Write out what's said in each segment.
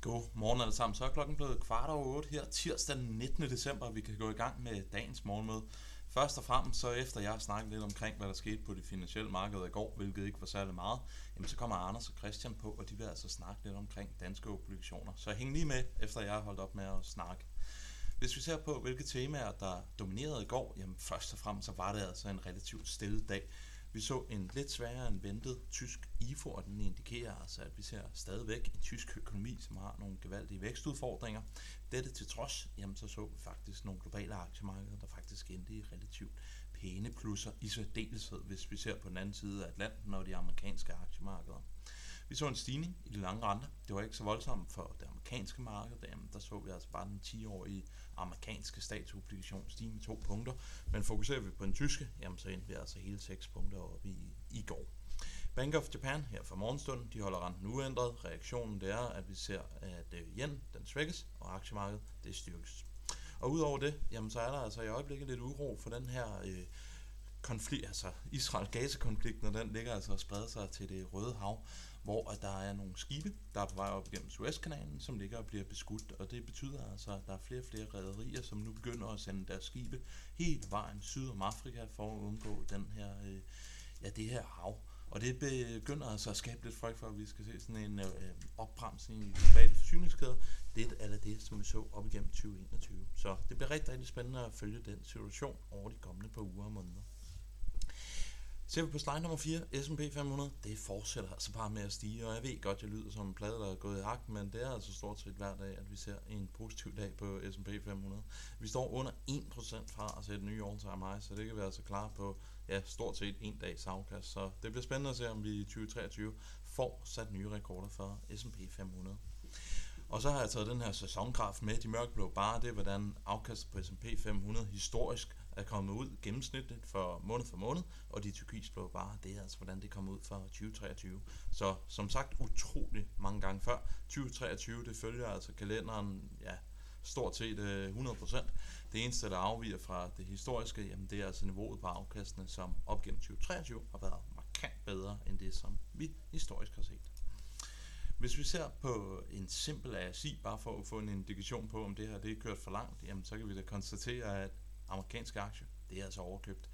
God morgen alle sammen. Så er klokken blevet kvart over 8 her tirsdag den 19. december, og vi kan gå i gang med dagens morgenmøde. Først og fremmest, så efter jeg har snakket lidt omkring, hvad der skete på det finansielle marked i går, hvilket ikke var særlig meget, jamen så kommer Anders og Christian på, og de vil altså snakke lidt omkring danske obligationer. Så hæng lige med, efter jeg har holdt op med at snakke. Hvis vi ser på, hvilke temaer, der dominerede i går, jamen først og fremmest så var det altså en relativt stille dag. Vi så en lidt sværere end ventet tysk IFO, og den indikerer altså, at vi ser stadigvæk en tysk økonomi, som har nogle gevaldige vækstudfordringer. Dette til trods, jamen så så vi faktisk nogle globale aktiemarkeder, der faktisk endte i relativt pæne plusser, i særdeleshed, hvis vi ser på den anden side af Atlanten og de amerikanske aktiemarkeder. Vi så en stigning i de lange renter. Det var ikke så voldsomt for det amerikanske marked. Jamen, der så vi altså bare den 10-årige amerikanske statsobligation stige med to punkter. Men fokuserer vi på den tyske, jamen, så endte vi altså hele 6 punkter op i, i går. Bank of Japan her for morgenstunden, de holder renten uændret. Reaktionen det er, at vi ser, at øh, yen den svækkes, og aktiemarkedet det styrkes. Og udover det, jamen, så er der altså i øjeblikket lidt uro for den her øh, konflikt, altså Israel-Gaza-konflikten, og den ligger altså og spreder sig til det røde hav hvor at der er nogle skibe, der er på vej op igennem Suezkanalen, som ligger og bliver beskudt, og det betyder altså, at der er flere og flere rædderier, som nu begynder at sende deres skibe helt vejen syd om Afrika for at undgå den her, øh, ja, det her hav. Og det begynder altså at skabe lidt frygt for, at vi skal se sådan en øh, opbremsning i globale forsyningskæder. Det er det, som vi så op igennem 2021. Så det bliver rigtig, rigtig spændende at følge den situation over de kommende par uger og måneder. Ser vi på slide nummer 4, S&P 500, det fortsætter altså bare med at stige, og jeg ved godt, jeg lyder som en plade, der er gået i hak, men det er altså stort set hver dag, at vi ser en positiv dag på S&P 500. Vi står under 1% fra at sætte nye all-time high, så det kan vi altså klar på ja, stort set en dags afkast. Så det bliver spændende at se, om vi i 2023 får sat nye rekorder for S&P 500. Og så har jeg taget den her sæsongraf med. De mørkeblå bare, det er hvordan afkastet på S&P 500 historisk er kommet ud gennemsnitligt for måned for måned, og de tyrkisblå bare, det er altså hvordan det kommer ud for 2023. Så som sagt utrolig mange gange før. 2023, det følger altså kalenderen, ja, stort set øh, 100%. Det eneste, der afviger fra det historiske, jamen det er altså niveauet på afkastene, som op gennem 2023 har været markant bedre end det, som vi historisk har set. Hvis vi ser på en simpel ASI, bare for at få en indikation på, om det her det er kørt for langt, jamen så kan vi da konstatere, at amerikanske aktier, det er altså overkøbt.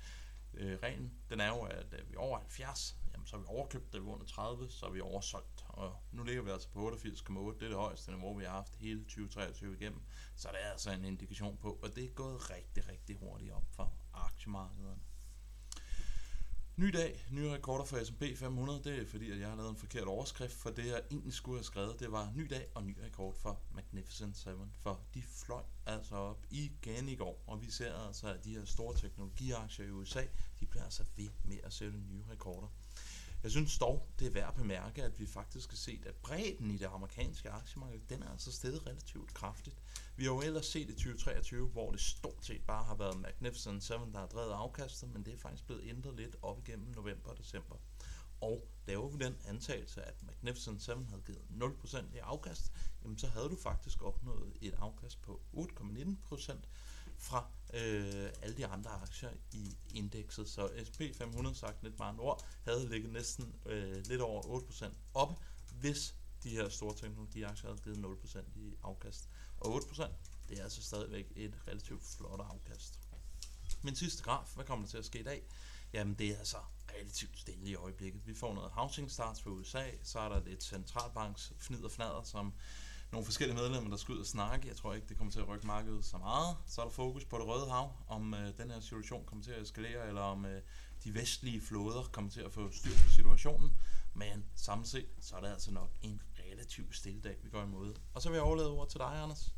Øh, reglen, den er jo, at øh, er vi over 70, jamen, så er vi overkøbt, da vi er under 30, så er vi oversolgt. Og nu ligger vi altså på 88,8, det er det højeste niveau, vi har haft hele 2023 igennem. Så det er altså en indikation på, at det er gået rigtig, rigtig hurtigt op for aktiemarkederne. Ny dag, nye rekorder for S&P 500, det er fordi, at jeg har lavet en forkert overskrift, for det jeg egentlig skulle have skrevet, det var ny dag og ny rekord for Magnificent 7, for de fløj altså op igen i går, og vi ser altså, at de her store teknologiaktier i USA, de bliver altså ved med at sætte nye rekorder. Jeg synes dog, det er værd at bemærke, at vi faktisk har set, at bredden i det amerikanske aktiemarked, den er altså steget relativt kraftigt. Vi har jo ellers set i 2023, hvor det stort set bare har været Magnificent 7, der har drevet afkastet, men det er faktisk blevet ændret lidt op igennem november og december. Og laver vi den antagelse, at Magnificent 7 havde givet 0% i afkast, jamen så havde du faktisk opnået et afkast på 8,19% fra øh, alle de andre aktier i indekset. Så SP 500, sagt lidt meget ord, havde ligget næsten øh, lidt over 8% op, hvis de her store teknologiaktier havde givet 0% i afkast. Og 8%, det er altså stadigvæk et relativt flot afkast. Min sidste graf, hvad kommer der til at ske i dag? Jamen det er altså relativt stille i øjeblikket. Vi får noget housing starts fra USA, så er der lidt centralbanks fnider fnader, som nogle forskellige medlemmer, der skal ud og snakke. Jeg tror ikke, det kommer til at rykke markedet så meget. Så er der fokus på det røde hav, om øh, den her situation kommer til at eskalere, eller om øh, de vestlige flåder kommer til at få styr på situationen. Men samlet set, så er det altså nok en relativt stille dag, vi går imod. Og så vil jeg overlade ordet til dig, Anders.